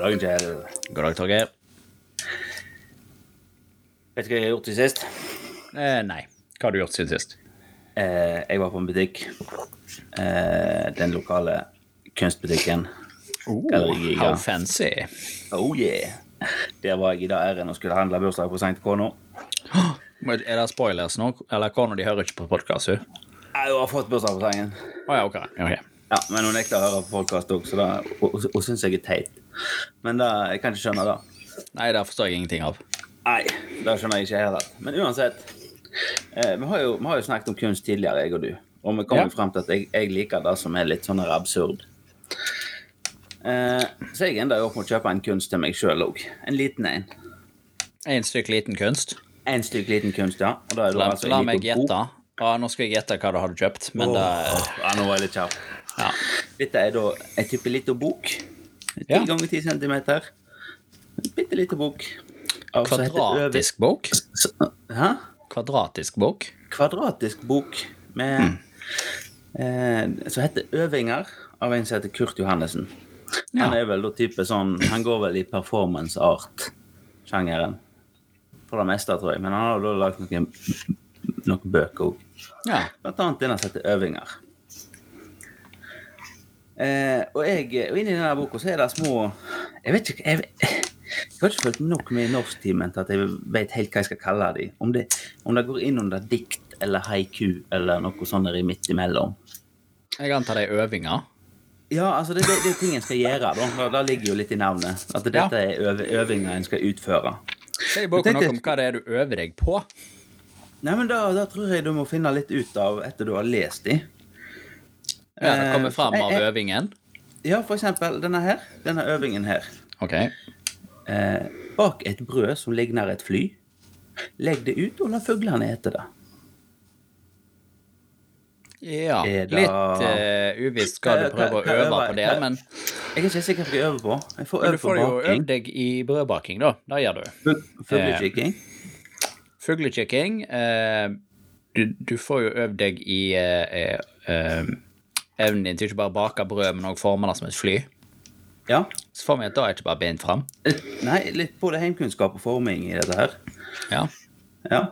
God dag, Kjell. God dag, Torgeir. Vet du hva jeg har gjort til sist? Eh, nei. Hva har du gjort siden sist? Eh, jeg var på en butikk. Eh, den lokale kunstbutikken. Oh, how fancy. Oh yeah. Der var jeg i dag æren og skulle handle bursdagspresang til kona. Men Er det spoilers nå? Eller kona de hører ikke på podkast, hun? Har fått bursdagspresangen. Oh, ja, okay. okay. Ja, men hun nekter å høre på podkast òg, så da, hun, hun syns jeg er teit. Men det, jeg kan ikke skjønne det. Nei, det forstår jeg ingenting av. Nei, det skjønner jeg ikke heller. Men uansett. Eh, vi, har jo, vi har jo snakket om kunst tidligere, jeg og du. Og vi kommer Ja. frem til at jeg, jeg liker det som er litt sånn absurd. Eh, så jeg ender opp med å kjøpe en kunst til meg sjøl òg. En liten en. En stykk liten kunst. En stykk liten kunst, ja. La, altså la meg gjette. Ja, nå skal jeg gjette hva du hadde kjøpt, men det Åh, ja, nå var jeg litt kjapp. ja. Dette er da en type liten bok. 10 Ja. ganger 10 centimeter. En bitte liten bok. Og så det Kvadratisk bok. Hæ? Kvadratisk bok. kvadratisk bok med eh, som heter 'Øvinger' av en som heter Kurt Johannessen. Han er vel da type sånn Han går vel i performance art-sjangeren. For det meste, tror jeg. Men han har da lagd noen, noen bøker òg. Ja. Blant annet denne som heter 'Øvinger'. Eh, og, jeg, og inni denne boka så er det små Jeg vet ikke Jeg, jeg har ikke følt nok med i norsktimen til at jeg vet helt hva jeg skal kalle dem. Om det, om det går inn under dikt eller haiku eller noe sånt der i midt imellom. Jeg antar det er øvinger. Ja, altså det, det, det er ting en skal gjøre. da. Det, ligger jo litt i navnet. At dette Ja. er øv, øvinger en skal utføre. Sier boka noe om hva det er du øver deg på? Nei, men da, da tror jeg du må finne litt ut av etter du har lest de. Ja, det kommer Eh, fram av jeg- jeg- øvingen. Ja, for eksempel denne her. Denne øvingen her. OK. Eh, bak et brød som ligner et fly. Legg det ut og la fuglene ete det. Ja, det- litt uh, uvisst hva du prøver å øve på det, men, Jeg er ikke sikker på hva jeg øver på. Jeg får øve på baking. du får jo øvd deg i brødbaking, da. Det gjør du. Fuglekikking. Eh, Fuglekikking. eh, du, du får jo øvd deg i eh, eh, evnen din til ikke bare bake brød, men òg forme det som et fly. Ja. Så får vi at da er ikke bare bent fram. Nei, litt både heimkunnskap og forming i dette her. Ja. Ja.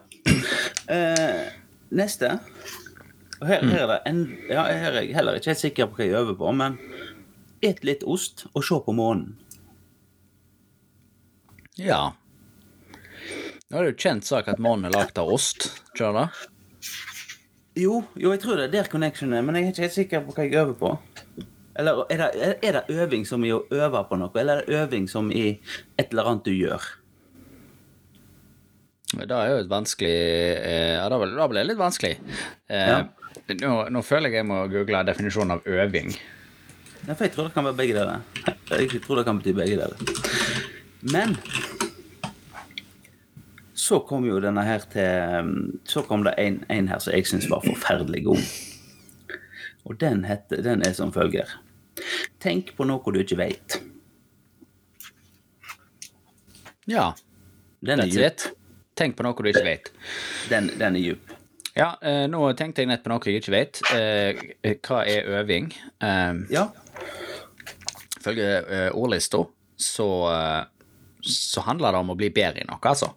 Eh, neste. Her, her er det en, ja, her er jeg heller ikke helt sikker på hva jeg øver på, men et litt ost og se på månen. ja. Nå er det jo kjent sak at månen er lagd av ost. Ikke det? Jo, jo, jeg tror det er der connection er, men jeg er ikke helt sikker på hva jeg øver på. Eller er det, er- det øving som i å øve på noe, eller er det øving som i et eller annet du gjør? Det er jo et vanskelig eh, Ja, da ble det litt vanskelig. Eh, Ja. nå, nå føler jeg jeg må google definisjonen av øving. Ja, for jeg tror det kan være begge deler. Jeg tror det kan bety begge deler. Men så kom jo denne her til Så kom det en, en her som jeg syns var forferdelig god. Og den, heter, den er som følger. Tenk på noe du ikke veit. Ja, Den er djup. Tenk på noe du ikke vet. Den, den er djup. Ja, eh, nå tenkte jeg nett på noe jeg ikke vet. Eh, hva er øving? Eh, Ja. Ifølge eh, ordlista så, så handler det om å bli bedre i noe, altså.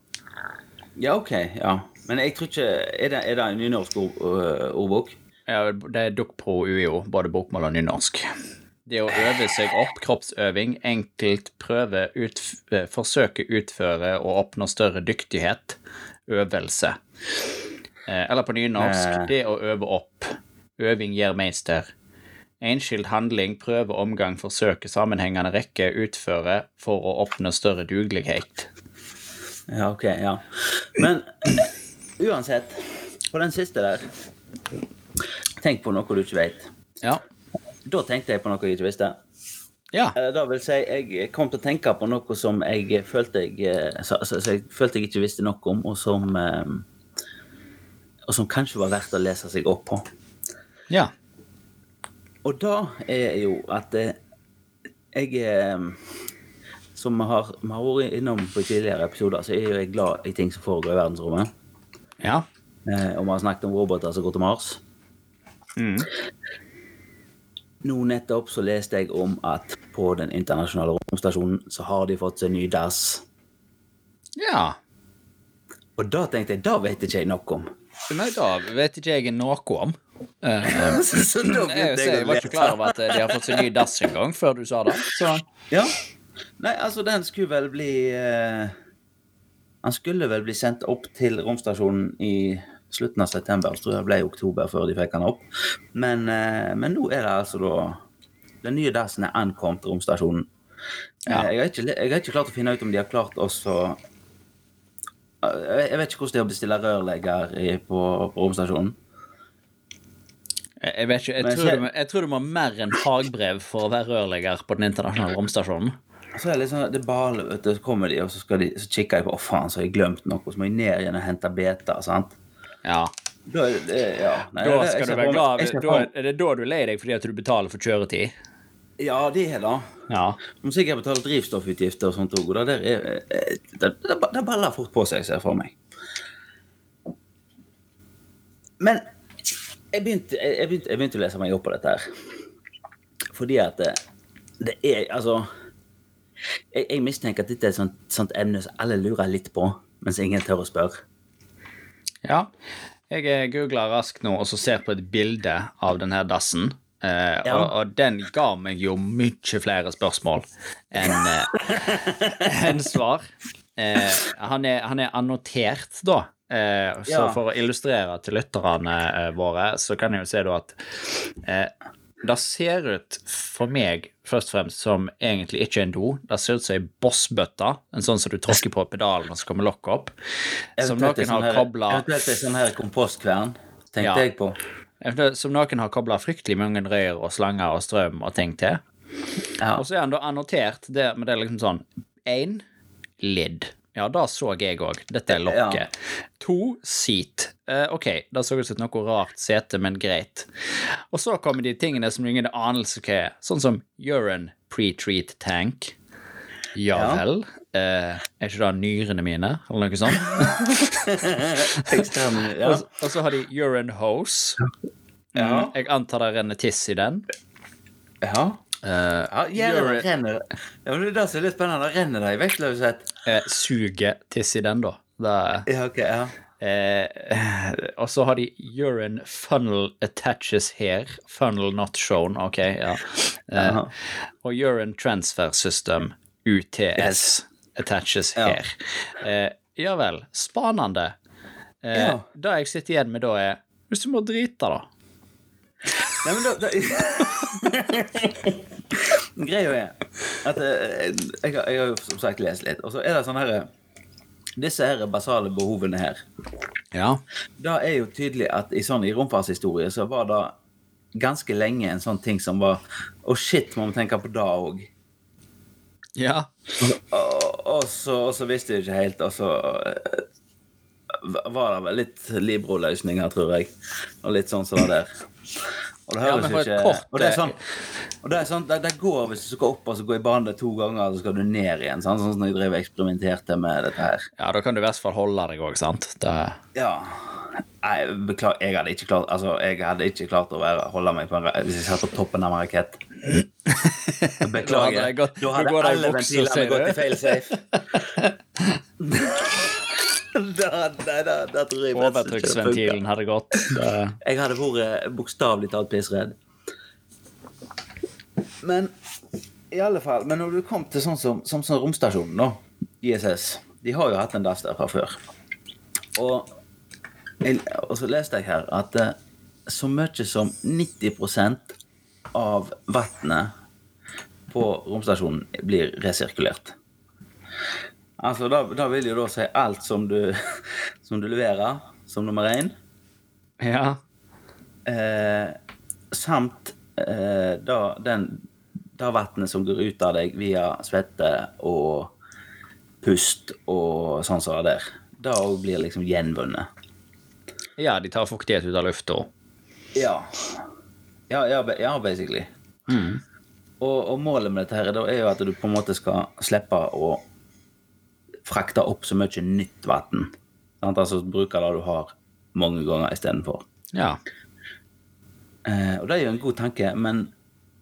Ja, OK. Ja. Men jeg tror ikke Er det, er det en nynorsk ord, øh, ordbok? Ja, det er dukk på UiO, både bokmål og nynorsk. Det å øve seg opp, kroppsøving, enkelt prøve, ut, eh, forsøke, utføre og oppnå større dyktighet, øvelse. Eh, Eller på nynorsk, Eh. det å øve opp, øving gjør meister. Enskild handling, prøve, omgang, forsøke, sammenhengende rekke, utføre for å oppnå større dugelighet. Ja, OK. Ja. Men uansett, på den siste der Tenk på noe du ikke vet. Ja. Da tenkte jeg på noe jeg ikke visste. Ja. Eller da vil si, jeg kom til å tenke på noe som jeg følte jeg, eh, så, så, så jeg, følte jeg ikke visste nok om, og som eh, Og som kanskje var verdt å lese seg opp på. Ja. Og da er jo at eh, jeg eh, Som vi har, vi har vært innom på tidligere episoder, så er jeg glad i ting som foregår i verdensrommet. Ja. Eh, og vi har snakket om roboter som går til Mars. nå nettopp så leste jeg om at på den internasjonale romstasjonen så har de fått seg ny dass. Ja. Og da tenkte jeg, da vet ikke jeg nok om. Nei, da vet ikke jeg noe om. Uh, så, så jeg, jeg, var ikke klar over at de har fått seg ny dass en gang, før du sa det. Så Ja. Nei, altså, den skulle vel bli eh, Han skulle vel bli sendt opp til romstasjonen i slutten av september. Jeg tror det ble i oktober før de fikk den opp. Men, eh, men nå er det altså da Den nye dassen er ankommet romstasjonen. Ja. Eh, jeg, har ikke, jeg har ikke klart å finne ut om de har klart også Eh, jeg vet ikke hvordan det er å bestille rørlegger på, på romstasjonen. jeg, vet ikke, jeg tror, du, jeg tror du må ha mer enn fagbrev for å være rørlegger på den internasjonale romstasjonen. Så er det litt sånn, det baler, vet du, så kommer de, og så, skal de, så kikker jeg på, å faen, så har jeg glemt noe, så må jeg ned igjen og hente beta, sant? Ja. Da, er det, ja, nei, Da det- skal du være glad da, Er det da du er lei deg fordi at du betaler for kjøretid? Ja, det er det. Ja. Du må sikkert betale drivstoffutgifter og sånt òg, det, eh, det, det, det baller fort på seg, ser jeg for meg. Men jeg begynte, jeg, jeg, begynte, jeg begynte å lese meg opp på dette her. Fordi at det, det er Altså jeg, jeg mistenker at dette er et sånt, sånt emne som alle lurer litt på, mens ingen tør å spørre. ja. Jeg eh, googler raskt nå og så ser på et bilde av denne dassen. Eh, Ja. og, og den ga meg jo mye flere spørsmål enn eh, enn svar. Eh, han, er, han er annotert, da. Eh, så Ja. for å illustrere til lytterne eh, våre, så kan jeg jo se da at eh, det ser ut for meg først og fremst som egentlig ikke en do. Det ser ut som ei bossbøtte, en sånn som du tråkker på pedalen og så kommer lokket opp. Som noen sånn har kobla Eventuelt en sånn her kompostkvern, tenkte Ja. jeg på. Som noen har kobla fryktelig mange rør og slanger og strøm og ting til. Ja. Og så er han da annotert det, men det er liksom sånn Én lid. Ja, det så jeg òg. Dette er lokket. To seat. Eh, ok, det så ut som noe rart sete, men greit. Og så kommer de tingene som ingen anelse hva er, sånn som urine pre-treat tank. Ja Ja. vel. Eh, er ikke det nyrene mine, eller noe sånt? Ekstern, ja. Og, og så har de urine hose. Ja. Mm, jeg antar det renner tiss i den. ja. Uh, Ja, gjerne urine- renner Ja, men det er det som er litt spennende. Renner det i vektløshet? eh, suger tiss i den, da. Det Ja, ok, ja. Eh, og så har de urine funnel attaches here. Funnel not shown. Ok, ja. Eh, og urine transfer system, UTS, Yes. attaches Ja. here. Eh, ja vel. Spanende. Eh, Ja. Det jeg sitter igjen med da, er Hvis du må drite, da. Nei, men da, da Greia er at eh, jeg, jeg har jo som sagt lest litt, og så er det sånn her Disse her basale behovene her. Ja. Da er jo tydelig at i sånn i romfartshistorie så var det ganske lenge en sånn ting som var Å, shit, må vi tenke på det òg. Ja. Og, og, så, og så visste vi ikke helt, og så eh, var det vel litt Libro-løsninger, tror jeg. Og litt sånn som det der. Og det høres et ikke kort, Og det er eh, sånn og det, er sånn, det, det går hvis du skal opp og så gå i bane to ganger, så skal du ned igjen. Sånn, sånn som jeg drev og eksperimenterte med dette her. ja, da kan du i hvert fall holde deg òg, sant? Det, Ja. Nei, beklager, jeg hadde ikke klart Altså, jeg hadde ikke klart å være, holde meg på en Hvis jeg satt på toppen av en rakett. Beklager. Da hadde jeg gått- Da hadde alle ventilene gått i feil safe. Overtrykksventilen hadde gått. Det, Jeg hadde vært bokstavelig talt pissredd. Men i alle fall Men når du kom til sånn som, som, som romstasjonen, da, ISS De har jo hatt en dass der fra før. Og, jeg, og så leste jeg her at eh, så mye som 90% av vannet på romstasjonen blir resirkulert. Altså, da, da vil jo da si alt som du, som du leverer, som nummer én. ja. Eh, samt eh, da, den, da vannet som går ut av deg via svette og pust og sånn som det der. Da òg blir liksom gjenvunnet. ja, de tar fuktighet ut av lufta. Ja. Ja, ja, ja basically. Og, og målet med dette her da er jo at du på en måte skal slippe å frakte opp så mye nytt vann. Altså bruke det du har, mange ganger istedenfor. Ja. Eh, og det er jo en god tanke, men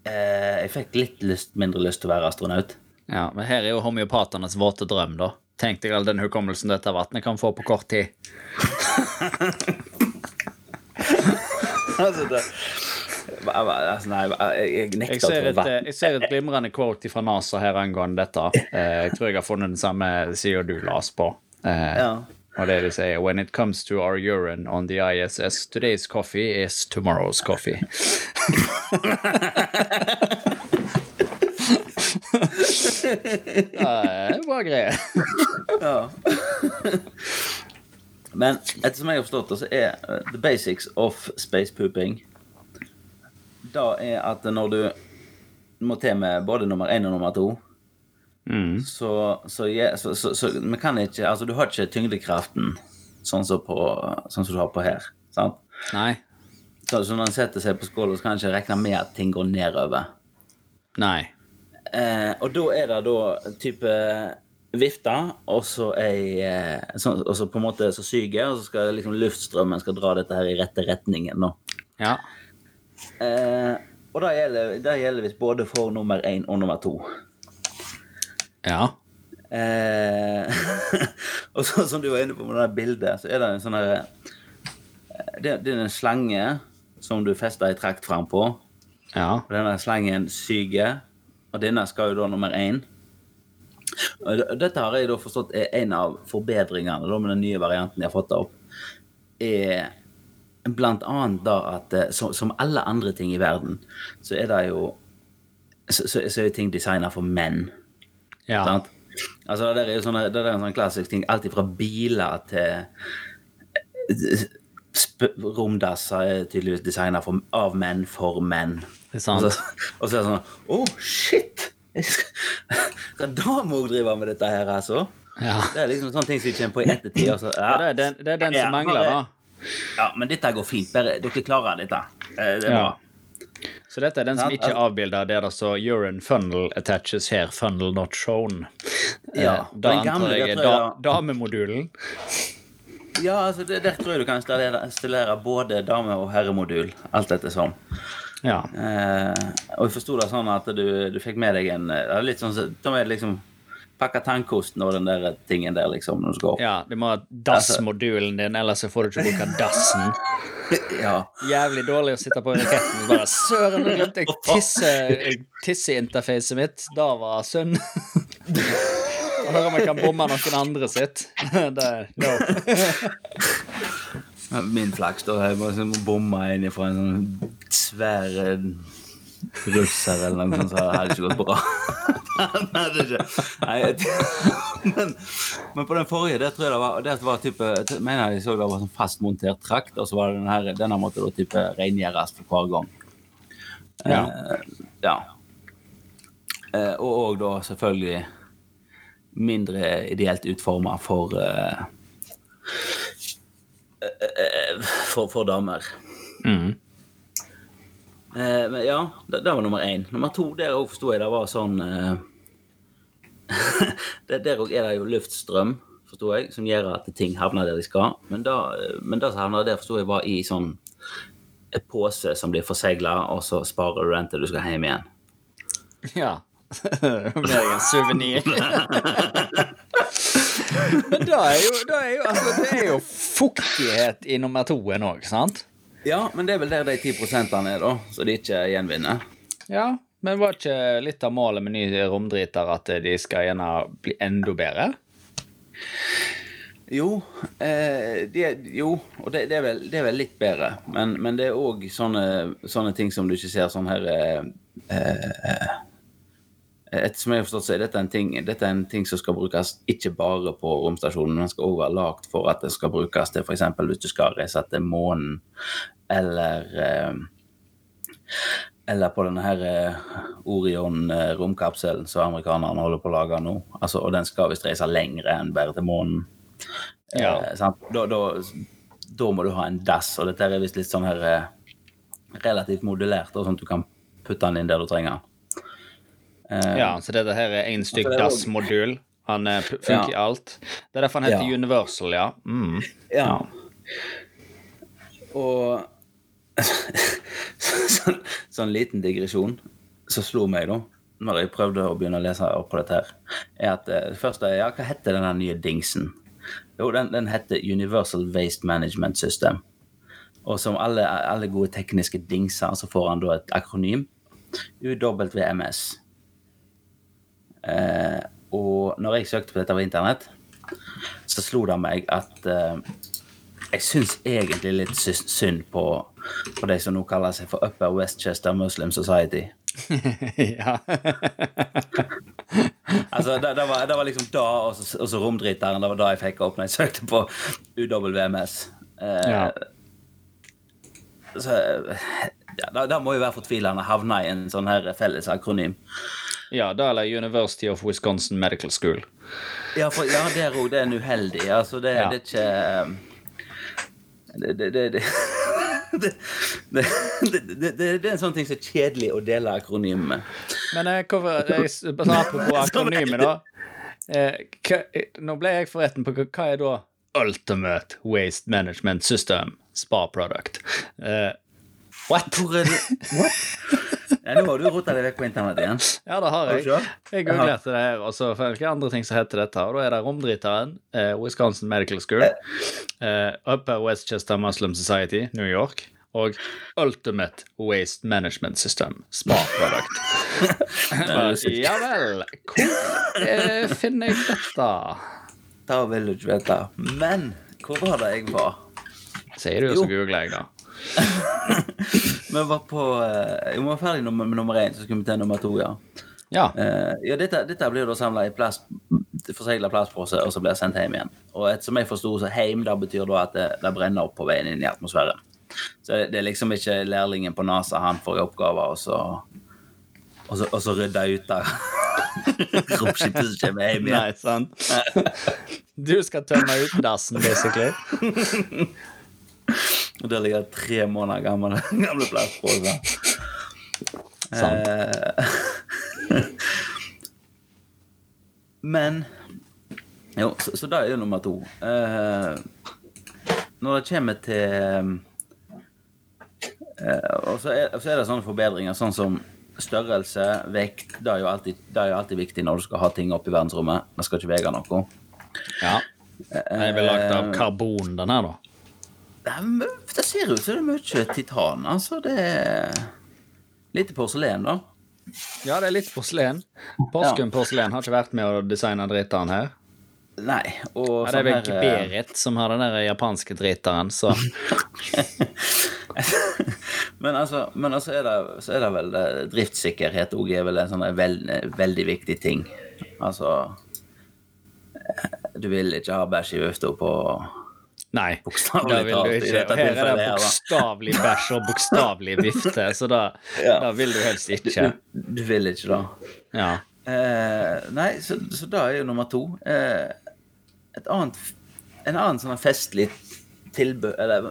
Eh, jeg fikk litt lyst, mindre lyst til å være astronaut. Ja, Men her er jo homeopatenes våte drøm, da. Tenk deg all den hukommelsen dette vannet kan få på kort tid. altså, det, altså, nei, jeg, nekter Jeg ser, et, eh, jeg ser et glimrende quote fra NASA her angående dette. Eh, Jeg tror jeg har funnet den samme sida du las på. Eh, Ja. Og det de sier When it comes to our urine on the ISS, today's coffee is tomorrow's coffee. Ja, Bra greie. Ja. Men ettersom jeg har forstått det, så er the basics of space pooping Da er at når du må til med både nummer én og nummer to, Mm. så, så, ja, så, så, så vi kan ikke Altså, du har ikke tyngdekraften sånn som, på, sånn som du har på her. Sant? Nei. Så, så når en setter seg på skål, så kan en ikke regne med at ting går nedover. Nei. Eh, og da er det da type vifte, og så ei eh, sånn- Og så på en måte så syger, og så skal liksom luftstrømmen skal dra dette her i rette retningen. nå. Ja. Eh, og det gjelder, det gjelder visst både for nummer én og nummer to. Ja. Eh, og så, som du var inne på med det bildet, så er det en sånn her eh, det, det er en slange som du fester ei trakt fram på. Ja. Og denne slangen syger, og denne skal jo da nummer én. Dette har jeg da forstått er en av forbedringene da med den nye varianten jeg har fått opp. Er blant annet da at så, som, alle andre ting i verden, så er det jo Så, så, så er ting designa for menn. Ja. Sant? Altså, det er jo sånne, det er en sånn klassisk ting. Alt fra biler til Romdasser er tydeligvis designa av menn for menn. Det er Og så, og så er det sånn Å, oh, shit! Skal damer òg drive med dette her, altså? Ja. Det er liksom sånne ting som kommer på i ettertid. Altså. så- Ja, det, er den, det er den som mangler, da. Ja, men dette går fint. Bare, dere klarer dette. Eh, Det er Ja. Så dette er den som ikke er det der står 'urine funnel attaches here, funnel not shown'. Ja, Eh, Da den gamle, antar jeg er da, damemodulen. Ja, altså, det, der tror jeg du kan installere, både dame- og herremodul. Alt etter sånn. Ja. Eh, og jeg forsto det sånn at du, du fikk med deg en eh, det litt sånn, da er det liksom Pakka tannkosten og den der tingen der, liksom, når du skal opp. ja, du må ha dass-modulen din, ellers så får du ikke bruke dassen. Ja. Jævlig dårlig å sitte på raketten og bare Søren, nå glemte jeg tisse- tisseinterfacet mitt. Da var synd. Å Høre om jeg kan bomme noen andre sitt. Det er no. Min flaks, da. Jeg bare bomma inn fra en sånn svær eh, russer eller noe sånt, så det hadde ikke gått bra. Nei, det er ikke. Nei, men, men på den forrige, det tror jeg det var, det var type, mener jeg så det var sånn fastmontert trakt, og så var det den her, denne måtte da type rengjøres for hver gang. Ja. Eh, ja. Eh, og, og da selvfølgelig mindre ideelt utforma for eh, eh, for, for damer. Mm. Eh, men ja, det, det var nummer én. Nummer to, der òg forsto jeg det var sånn eh, Der òg er det jo luftstrøm, forsto jeg, som gjør at ting havner der de skal. Men da, men det som havner der, forsto jeg var i sånn en pose som blir forsegla, og så sparer du den til du skal hjem igjen. Ja. Mer en suvenir. Men da er jo, da er jo, altså, det er jo fuktighet i nummer toen òg, sant? Ja, men det er vel der de ti prosentene er, da, så de ikke gjenvinner. Ja, men var ikke litt av målet med nye romdriter at de skal gjerne bli enda bedre? Jo, eh, det, jo og det, det, er vel, det er vel litt bedre. Men, men det er òg sånne, sånne ting som du ikke ser sånn her eh, eh, Ettersom jeg har forstått, så er dette en ting, dette en ting som skal brukes ikke bare på romstasjonen, men skal også være lagd for at det skal brukes til f.eks. hvis du skal reise til månen, eller eh, eller på denne her eh, Orion-romkapselen som amerikanerne holder på å lage nå. Altså, og den skal visst reise lengre enn bare til månen. Ja. Eh? Da, da, da må du ha en dass, og dette er visst litt sånn her relativt modulert, og sånn at du kan putte den inn der du trenger den. Eh, Ja, så dette her er én stygg Altså, DAS-modul. Han eh, funker i Ja. alt. Det er derfor han heter Ja. Universal, ja. Mm. Ja. Og sånn, sånn liten digresjon. som slo meg, da, når jeg prøvde å begynne å lese opp på dette, her, er at eh, det første er ja, hva heter denne nye dingsen? Jo, den, den heter Universal Waste Management System. Og som alle, alle gode tekniske dingser, så får han da et akronym. UWMS. Eh, og når jeg søkte på dette på internett, så slo det meg at eh, jeg syns egentlig litt synd på, på de som nå kaller seg for Upper Westchester Muslim Society. ja. Altså, det, det, var, det var liksom da, og så, og så romdriteren. Det var da jeg fikk opp når jeg søkte på UWMS. Eh, Ja. Så ja, det, det må jo være fortvilende å havne i en sånn her felles akronym. Ja, da eller University of Wisconsin Medical School. Ja, for, ja. Det er en uheldig. Altså, det, ja. det, er ikke ehm, det, det, det, det. Det, det, det, det, er en sånn ting som er kjedelig å dele akronym med. Men eh, hvorfor på akronymet, da. Eh, eh, nå ble jeg forretten på hva, hva er da Ultimate Waste Management System Spa Product? Eh, what? Hvor er det? what? Ja, nå har du rota deg vekk på internett igjen. Ja, det har jeg. Jeg googlerte det her, og så hvilke andre ting som heter dette. Og da er det Romdriteren, eh, Wisconsin Medical School, eh, Upper Westchester Muslim Society, New York, og Ultimate Waste Management System, Spa Product. ja vel, hvor eh, finner jeg dette? Da vil du ikke vite. Men hvor var det jeg var? Sier du, jo. så googler jeg, da. Vi var på eh, Vi var ferdig med nummer én, så skulle vi til nummer to, ja. Ja. Uh, ja dette, dette blir da samla i plast, forsegla plastpose, og så blir det sendt hjem igjen. Og et, som jeg forsto, så heim da betyr da at det, det brenner opp på veien inn i atmosfæren. Så det, det er liksom ikke lærlingen på NASA, han får i oppgave, og så og så, og så rydde ut av romskipet som kommer hjem igjen. Nei, sant? Du skal tømme ut dassen, basically. Og der ligger tre måneder gamle, gamle plastposer. Sant. Eh, Men Jo, så, så det er jo nummer to. Eh, når det kommer til eh, Og så er, så er det sånne forbedringer, sånn som størrelse, vekt. Det er jo alltid, det er jo alltid viktig når du skal ha ting opp i verdensrommet. Det skal ikke veie noe. Ja. Den er vel lagd av karbon, den her, da. Det, er ser ut som det er mye titan. Altså, det er lite porselen, da. Ja, det er litt porselen. Porsgrunn porselen har ikke vært med å designe driteren her. Nei, og Ja, det er vel sånn her, eh, Berit som har den der japanske driteren, så Men altså, men altså er det, så er det vel eh, driftssikkerhet òg er vel en sånn veld, veldig viktig ting. Altså eh, Du vil ikke ha bæsj i vifta på Nei, det vil du ikke. Og her er det bokstavelig bæsj og bokstavelig vifte, så da, Ja. da vil du helst ikke. du, du vil ikke da. Ja. Eh, nei, så, så da er jo nummer to. Eh, et annet En annen sånn festlig tilbør Eller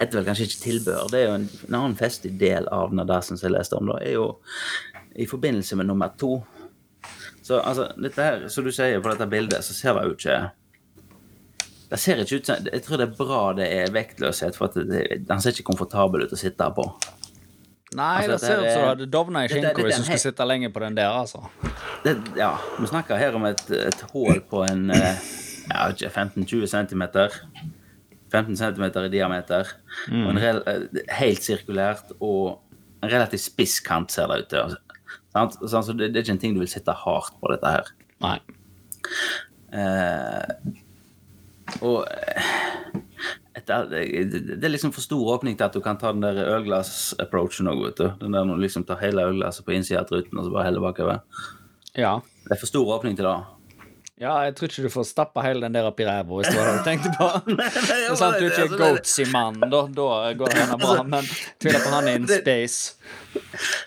heter vel kanskje ikke tilbør. Det er jo en, en annen festlig del av det som jeg leste om, da, er jo i forbindelse med nummer to. Så altså, dette her, som du sier på dette bildet, så ser det jo ikke det ser ikke ut som Jeg tror det er bra det er vektløshet, for det, den ser ikke komfortabel ut å sitte på. Nei, Altså, det ser ut som du er- hadde dovna i skinka hvis du skulle sitte lenge på den der, altså. det, ja, vi snakker her om et, et hull på en eh, ja, 15-20 cm. 15 cm i diameter. Og en rel, eh, helt sirkulært og en relativt spiss kant, ser det ut til. Altså. Så det, det er ikke en ting du vil sitte hardt på, dette her. Nei. Eh, og eh, etter, det, er liksom for stor åpning til at du kan ta den der ølglass-approachen òg, vet du. Den der når du liksom tar hele ølglasset på innsida av truten og så bare heller bakover. Ja. Det er for stor åpning til det. Ja, jeg tror ikke du får stappa hele den der opp i ræva, hvis det var det du tenkte på. Det er sant, Du er ikke altså, goatsy-mann, da, da går det gjerne bra, men tviler på han in space.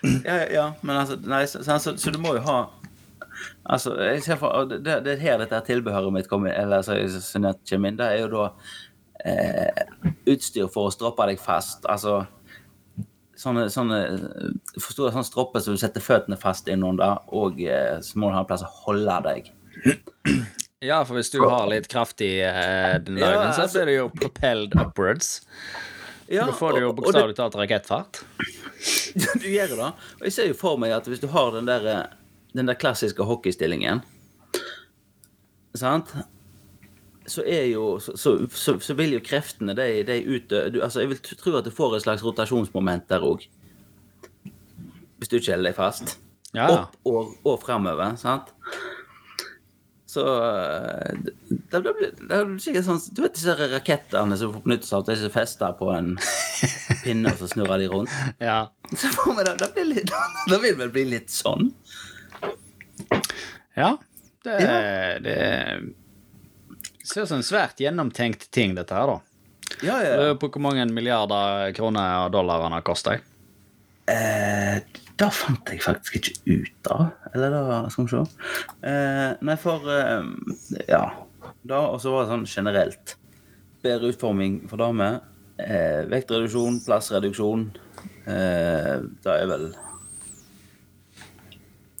Ja, ja, men altså Nei, så, så, så, så du må jo ha Altså, jeg ser for det, det er her dette tilbehøret mitt kommer Eller kommer inn. Det er jo da eh, utstyr for å stroppe deg fast. Altså sånne, sånne Forstår du, sånne stropper som du setter føttene fast innunder, og eh, så må du ha en plass å holde deg. Ja, for hvis du har litt kraft i eh, den dagen, Ja, så altså- blir det jo propelled upwards. Ja, Da får du jo bokstavelig talt rakettfart. du gjør det. Og jeg ser jo for meg at hvis du har den der, eh, den der klassiske hockeystillingen, sant? Så er jo Så, så, så, vil jo kreftene, de, de utø... Altså, jeg vil tro at du får et slags rotasjonsmoment der òg. Hvis du ikke holder deg fast. Ja. Opp og, og fremover, sant? Så da det, blir, sikkert sånn Du vet disse rakettene som på nyttårsaften, de som fester på en pinne, og så snurrer de rundt? ja. Så det, det, blir litt, det vil vel bli litt sånn. Ja. Det, Ja. det ser ut som en svært gjennomtenkt ting, dette her, da. Ja, ja. Lurer på hvor mange milliarder kroner og dollar han har kosta. Eh, da fant jeg faktisk ikke ut av. Eller da, skal vi se. Eh, nei, for eh, Ja. Da, og så var det sånn generelt. Bedre utforming for damer. Eh, vektreduksjon, plassreduksjon. Eh, det er vel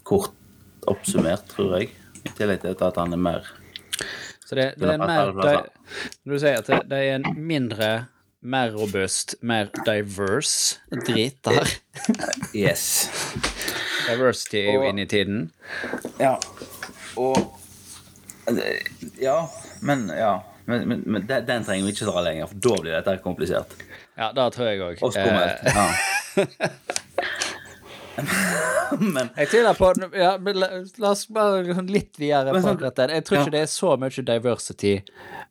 kort oppsummert, tror jeg. I tillegg til at han er mer Så det, det er mer Når du sier at det, det er en mindre, mer robust, mer diverse drit der Yes. Diversity er jo inne i tiden. Ja. Og Ja, men ja. Men, men, men den, den trenger vi ikke dra lenger, for da blir dette komplisert. Ja, det tror jeg òg. Og skummelt. Ja. men Jeg tviler på ja, men la, la oss bare gå litt videre på sånn- dette. Jeg tror ja. ikke det er så mye diversity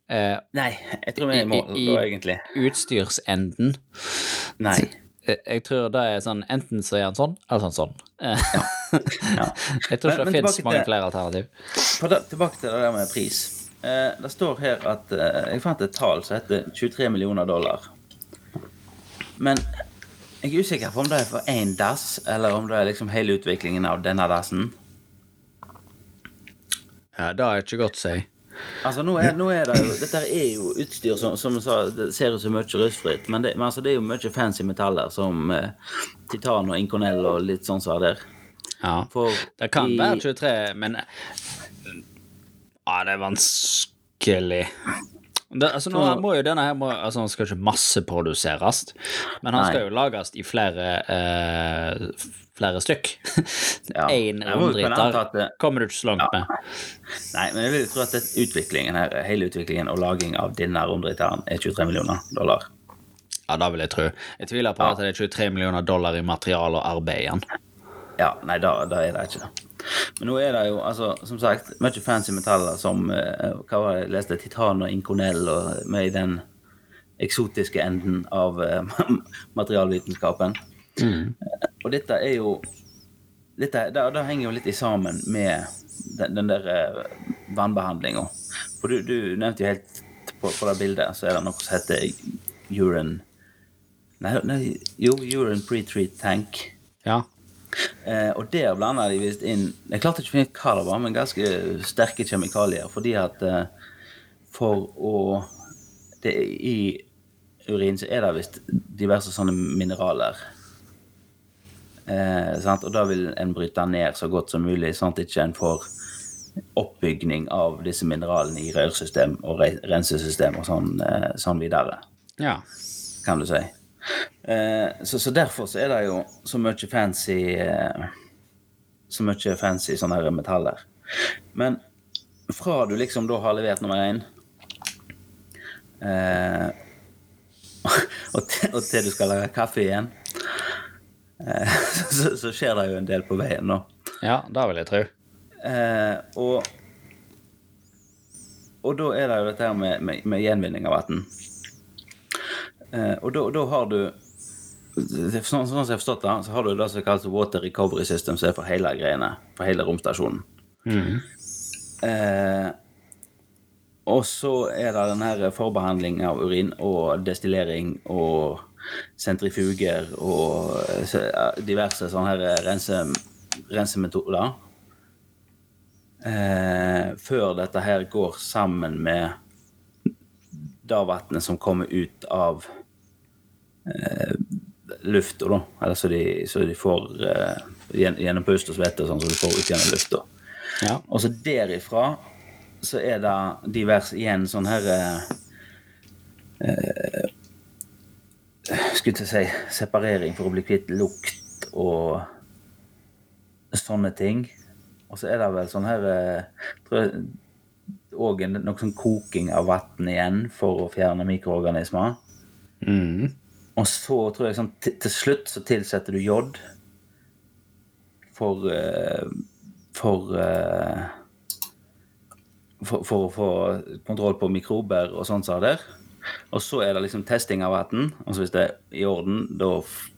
eh, Nei, jeg tror vi er i mål I- da, i- utstyrsenden. Nei. Eh, Jeg tror det er sånn enten så er han sånn, eller sånn sånn. Ja. Ja. Jeg tror ikke men det fins mange til- flere alternativ. Da, tilbake til det der med pris. Eh, det står her at eh, Jeg fant et tall som heter 23 millioner dollar. Men jeg er usikker på om det er for én dass, eller om det er liksom hele utviklingen av denne dassen. Ja, det er ikke godt å si. Altså, nå er, nå er det jo Dette er jo utstyr som, som sa, det ser ut som mye rustfritt, men, det, men altså, det er jo mye fancy metaller som eh, titan og inconell og litt sånn som så der. Ja. For Det kan i- være 23, men Ja, det er vanskelig. Det, altså, nå må jo denne her må, altså, Han skal ikke masseproduseres, men han Nei. skal jo lages i flere eh, flere stykk. Ja. Én romdriter kommer du ikke så langt med. Nei, men jeg vil tro at utviklingen her, hele utviklingen og laging av denne romdriteren er 23 millioner dollar. Ja, det vil jeg tro. Jeg tviler på Ja. at det er 23 millioner dollar i materiale og arbeid igjen. Ja, nei, da, da er det ikke det. Men nå er det jo, altså, som sagt, mye fancy metaller som uh, Hva var det jeg leste? Titan og inkonell og med i den eksotiske enden av uh, materialvitenskapen. Mm. Og dette er jo dette, det, det henger jo litt i sammen med den, den der uh, vannbehandlinga. For du, du nevnte jo helt på, på det bildet, så er det noe som heter urine Nei, nei jo, urine pre-treat tank. Ja. Eh, og der blanda de visst inn Jeg klarte ikke å finne ut hva det var, men ganske sterke kjemikalier. Fordi at eh, for å det, I urin så er det visst diverse sånne mineraler. Eh, sant? Og da vil en bryte ned så godt som mulig, sånn at ikke en får oppbygning av disse mineralene i rørsystem og re rensesystem og sånn, eh, sånn videre ja. kan du si. Eh, så, så derfor så er det jo så mye fancy eh, Så mye fancy sånne her metaller. Men fra du liksom da har levert nummer én eh, og, til, og til du skal lage kaffe igjen, eh, så, så skjer det jo en del på veien nå. ja, det vil jeg tro. Eh, og, og da er det jo dette her med, med, med gjenvinning av vann. Eh, og da, da har du Sånn, sånn som jeg har forstått det, så har du det som kalles water recovery system, som er for hele greiene. For hele romstasjonen. Eh, og så er det den her forbehandling av urin og destillering og sentrifuger og eh, diverse sånne her rense, rensemetoder. Eh, før dette her går sammen med det vannet som kommer ut av eh, lufta, da. Eller så de, så de får eh, gjen- gjennom pust og svette og sånn, så du får ut gjennom lufta. Ja. Og så derifra så er det diverse igjen sånn her eh, skulle til å si separering for å bli kvitt lukt og sånne ting. Og så er det vel sånn her òg tror noe sånn koking av vann igjen for å fjerne mikroorganismer. Mm. Og så tror jeg sånn til, slutt så tilsetter du jod for eh, for, eh, for for å få kontroll på mikrober og sånt som der. Og så er det liksom testing av vann. Og så hvis det er i orden, da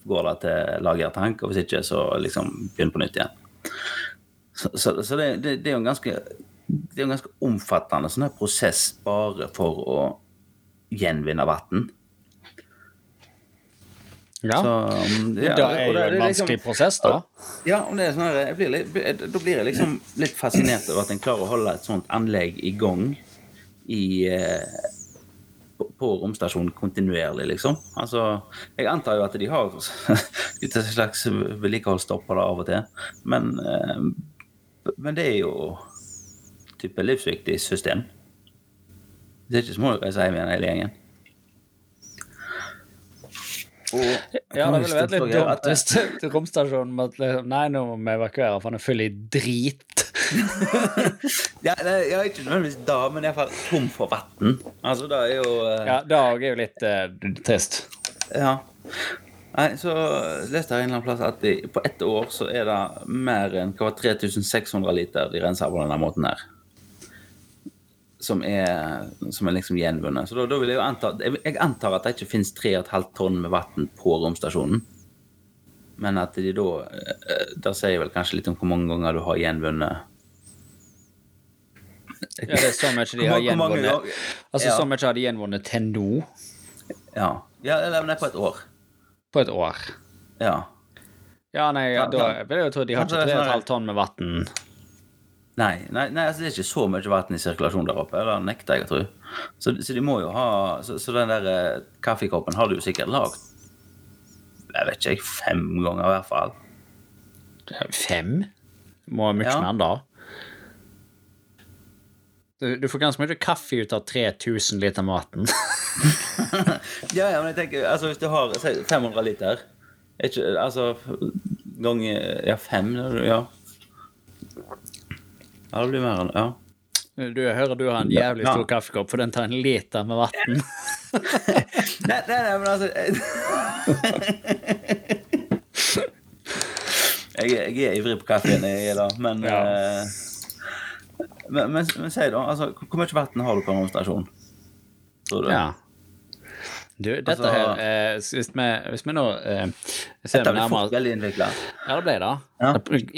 går det til lagertank. Og hvis ikke, så liksom begynn på nytt igjen. Så, så, så det, det, det er jo en ganske det er jo en ganske omfattende sånn her prosess bare for å gjenvinne vann. Ja. Så, um, ja, det og er jo en det er liksom- vanskelig prosess, da. Ja, sånn her, blir litt, da blir jeg liksom litt fascinert over at en klarer å holde et sånt anlegg i gang i, eh, på, på romstasjonen kontinuerlig, liksom. Altså, jeg antar jo at de har et slags vedlikeholdsstopp på det av og til, men, eh, men det er jo type livsviktig system. Det er ikke så må du reise hjem igjen hele gjengen. Og, Ja, det ville vært litt dumt hvis romstasjonen måtte liksom Nei, nå må vi evakuere, for han er full i drit. Ja, det, er ikke nødvendigvis da, men iallfall tom for vann. Altså, det er jo uh... Ja, òg er jo litt uh, trist. ja. Nei, så leste jeg en eller annen plass at de, på ett år så er det mer enn hva var 3600 liter de renser på denne måten her. Som er, som er liksom gjenvunnet. Så da, da vil jeg jo anta Jeg, jeg antar at det ikke finnes 3,5 tonn med vann på romstasjonen. Men at de da eh, Da sier jeg vel kanskje litt om hvor mange ganger du har gjenvunnet Ja, det er så mye de har gjenvunnet. Altså, Ja. så mye har de gjenvunnet til nå, Ja. ja eller er på et år. på et år. Ja. Ja, nei, Ja, da vil jeg jo tro de har ikke det er sånn 3,5 tonn med vann. Nei, nei, nei altså det er ikke så mye vann i sirkulasjon der oppe. Det nekter jeg å tro. Så, så de må jo ha Så, så den der eh, kaffekoppen har du jo sikkert lagd Jeg vet ikke, fem ganger i hvert fall. Fem? Må mye Ja. mer da. Du, du får ganske mye kaffe ut av 3000 liter maten. Ja, ja, men jeg tenker Altså, hvis du har 500 liter er ikke, Altså ganger Ja, fem Ja. Ja, det blir mer enn Ja. Du jeg hører du har en jævlig Ja. stor kaffekopp, for den tar en liter med vann. Nei, nei, nei, men altså jeg, jeg er ivrig på kaffen, jeg er da, men Ja. eh, Men, men, men si da, altså, hvor mye vann har du på en romstasjon? Tror du? Ja. Du, dette Altså- her eh, hvis, vi, hvis vi nå eh, ser nærmere veldig innvikla. Ja, det ble det. Ja.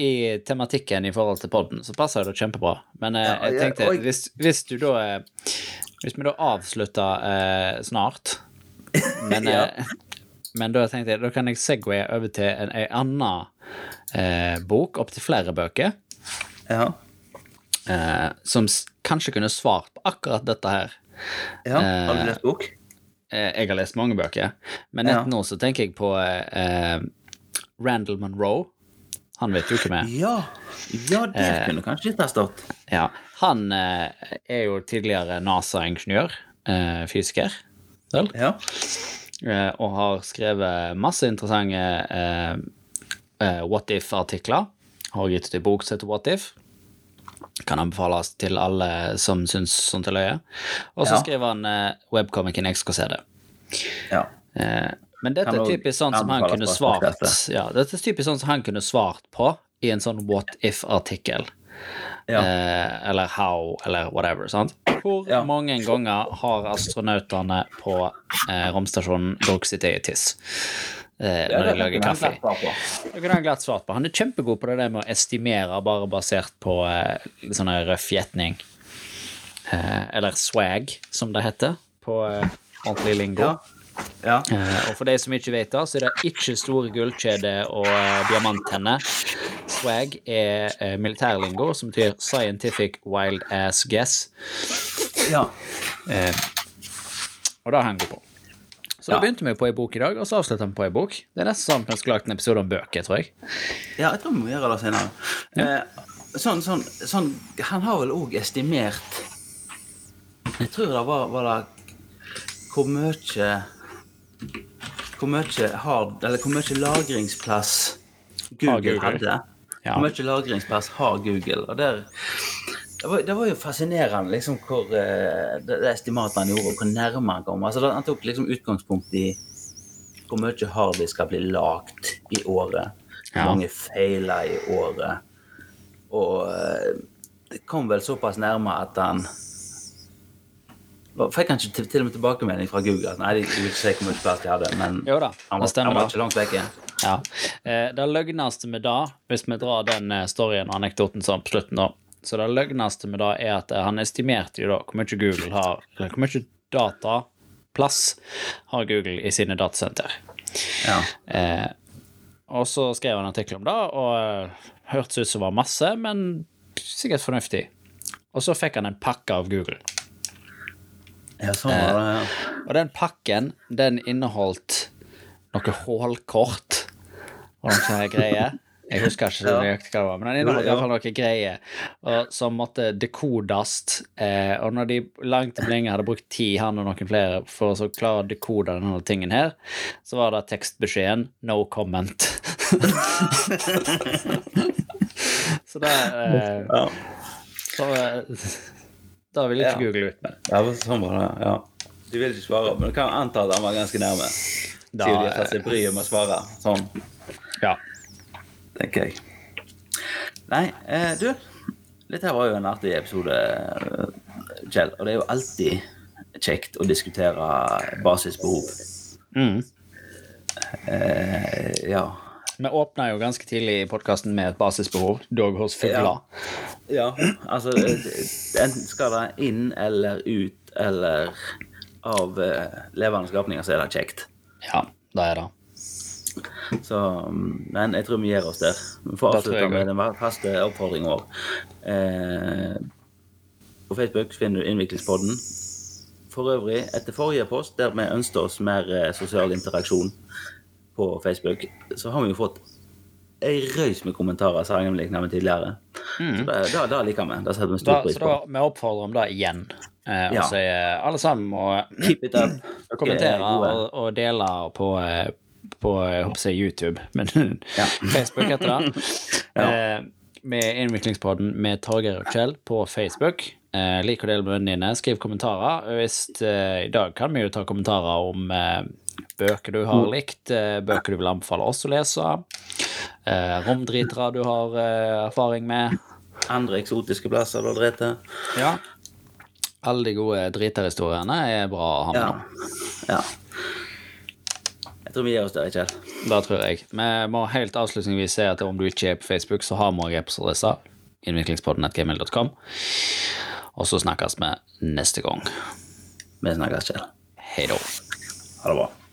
I tematikken i forhold til podden, så passer det kjempebra. Men eh, jeg tenkte, hvis, hvis du da eh, Hvis vi da avslutter eh, snart Men, eh, men da tenkte jeg, da kan jeg segwaye over til en, en annen eh, bok, opptil flere bøker, Ja. eh, som kanskje kunne svart på akkurat dette her. ja. Har du lest bok? Eh, jeg har lest mange bøker, men nett nå så tenker jeg på eh, Randall Monroe. Han vet jo hvem er. Ja. Ja, det Eh. kunne kanskje ikke ha stått. Ja, han eh, er jo tidligere NASA-ingeniør, eh, fysiker, vel? Ja. Eh, og har skrevet masse interessante eh, eh, What If-artikler. Har gitt ut en bok som heter What If. Kan anbefales til alle som syns sånt er løye. Og så Ja. skriver han eh, webcomicen XKCD. ja. Eh, men dette er typisk sånn som han kunne svart. Ja, dette er typisk sånn som han kunne svart på i en sånn What If-artikkel. Ja. Eh, eller How, eller whatever. sant? Hvor Ja. mange ganger har astronautene på eh, romstasjonen drukket sitt eget tiss eh, når jeg lager kaffe? Det kunne han glatt svart på. Han er kjempegod på det der med å estimere bare basert på eh, litt sånn røff gjetning. Eh, eller swag, som det heter på eh, ordentlig lingo. Ja. Ja. Eh, og for de som ikke vet det, så er det ikke store gullkjeder og eh, diamanttenner. Swag er eh, militærlingo, som betyr scientific wild ass guess. ja. Eh, og det har han god på. Så da begynte vi på ei bok i dag, og så avslutta vi på ei bok. Det er nesten sånn at vi skulle lagd en episode om bøker, tror jeg. Ja, jeg tror vi må gjøre det senere. Eh, sånn, sånn, sånn Han har vel òg estimert Jeg tror det var, var det Hvor mye hvor mye, hard eller hvor mye lagringsplass Google, Google. hadde. Ja. Hvor mye lagringsplass har Google? Og der, det, var, det var jo fascinerende liksom, hvor eh, det, det estimatet han gjorde, og hvor nærme han kom. Altså, han tok liksom utgangspunkt i hvor mye harddisk skal bli lagt i året. Hvor Ja. mange feiler i året. Og eh, det kom vel såpass nærme at han Fikk han ikke til, til og med tilbakemelding fra Google? Nei, de de vil ikke si hvor mye plass de hadde, men Jo da, han var, han var ikke langt vekke. Ja. Eh, det løgneste med det, hvis vi drar den eh, storyen og anekdoten sånn på slutten, da Så det løgneste med det er at eh, han estimerte jo da hvor mye Google har Eller hvor mye dataplass har Google i sine datasenter. Ja. Eh, og så skrev han en artikkel om det, og eh, hørtes ut som var masse, men sikkert fornuftig. Og så fikk han en pakke av Google. ja, sånn var det. Ja. Og den pakken, den inneholdt noe hålkort og noen sånne greier. Jeg husker ikke så nøyaktig hva det var, men den inneholdt i Ja. hvert fall noe greier og, som måtte dekodes. Eh, og når de langt om lenge hadde brukt tid, han og noen flere, for å så klare å dekode denne tingen her, så var det tekstbeskjeden 'no comment'. så det eh, Ja. så, eh, Da ville ikke Ja. Google ut med. Ja, sånn var det. ja. Du vil ikke svare, men du kan anta at han var ganske nærme. Da, Siden de har tatt seg bryet med å svare. Sånn, Ja. Tenker jeg. Nei, eh, du. Dette var jo en artig episode, eh, Kjell. Og det er jo alltid kjekt å diskutere basisbehov. Mm. Eh, ja. Vi åpna jo ganske tidlig i podkasten med et basisbehov, dog hos fugler. Ja, altså eh, Enten skal det inn eller ut eller av eh, levende skapninger, så er det kjekt. Ja, det er det. Så, mm, men jeg tror vi gir oss der. Vi får avslutte med den faste oppfordringen vår. Eh, på Facebook finner du Innviklingspodden. For øvrig, etter forrige post, der vi ønsket oss mer eh, sosial interaksjon på Facebook, så har vi jo fått ei røys med kommentarer sammenlignet med tidligere. Så det, det liker vi. Det setter vi Mm. Da, stor pris så da, vi oppfordrer om det igjen. Eh, Ja. Og alle sammen må kommentere er og, og dele på, eh, på jeg håper å si YouTube, men Ja. Facebook heter det. eh, med Innviklingspodden med Torgeir og Kjell på Facebook. Eh, lik og dele med vennene dine. Skriv kommentarer. Hvis, eh, I dag kan vi jo ta kommentarer om eh, bøker du har likt, eh, bøker du vil anbefale oss å lese, eh, romdritere du har erfaring med. Andre eksotiske plasser du har drevet til. Ja. Alle de gode driterhistoriene er bra å ha med. Ja. ja. Jeg tror vi gir oss der, Kjell. Det tror jeg. Vi må helt avslutningsvis si at om du ikke er på Facebook, så har vi også e-postadresse. Innviklingspodden.gmail.com. Og så snakkes vi neste gang. Vi snakkes, Kjell. Hei da. Ha det bra.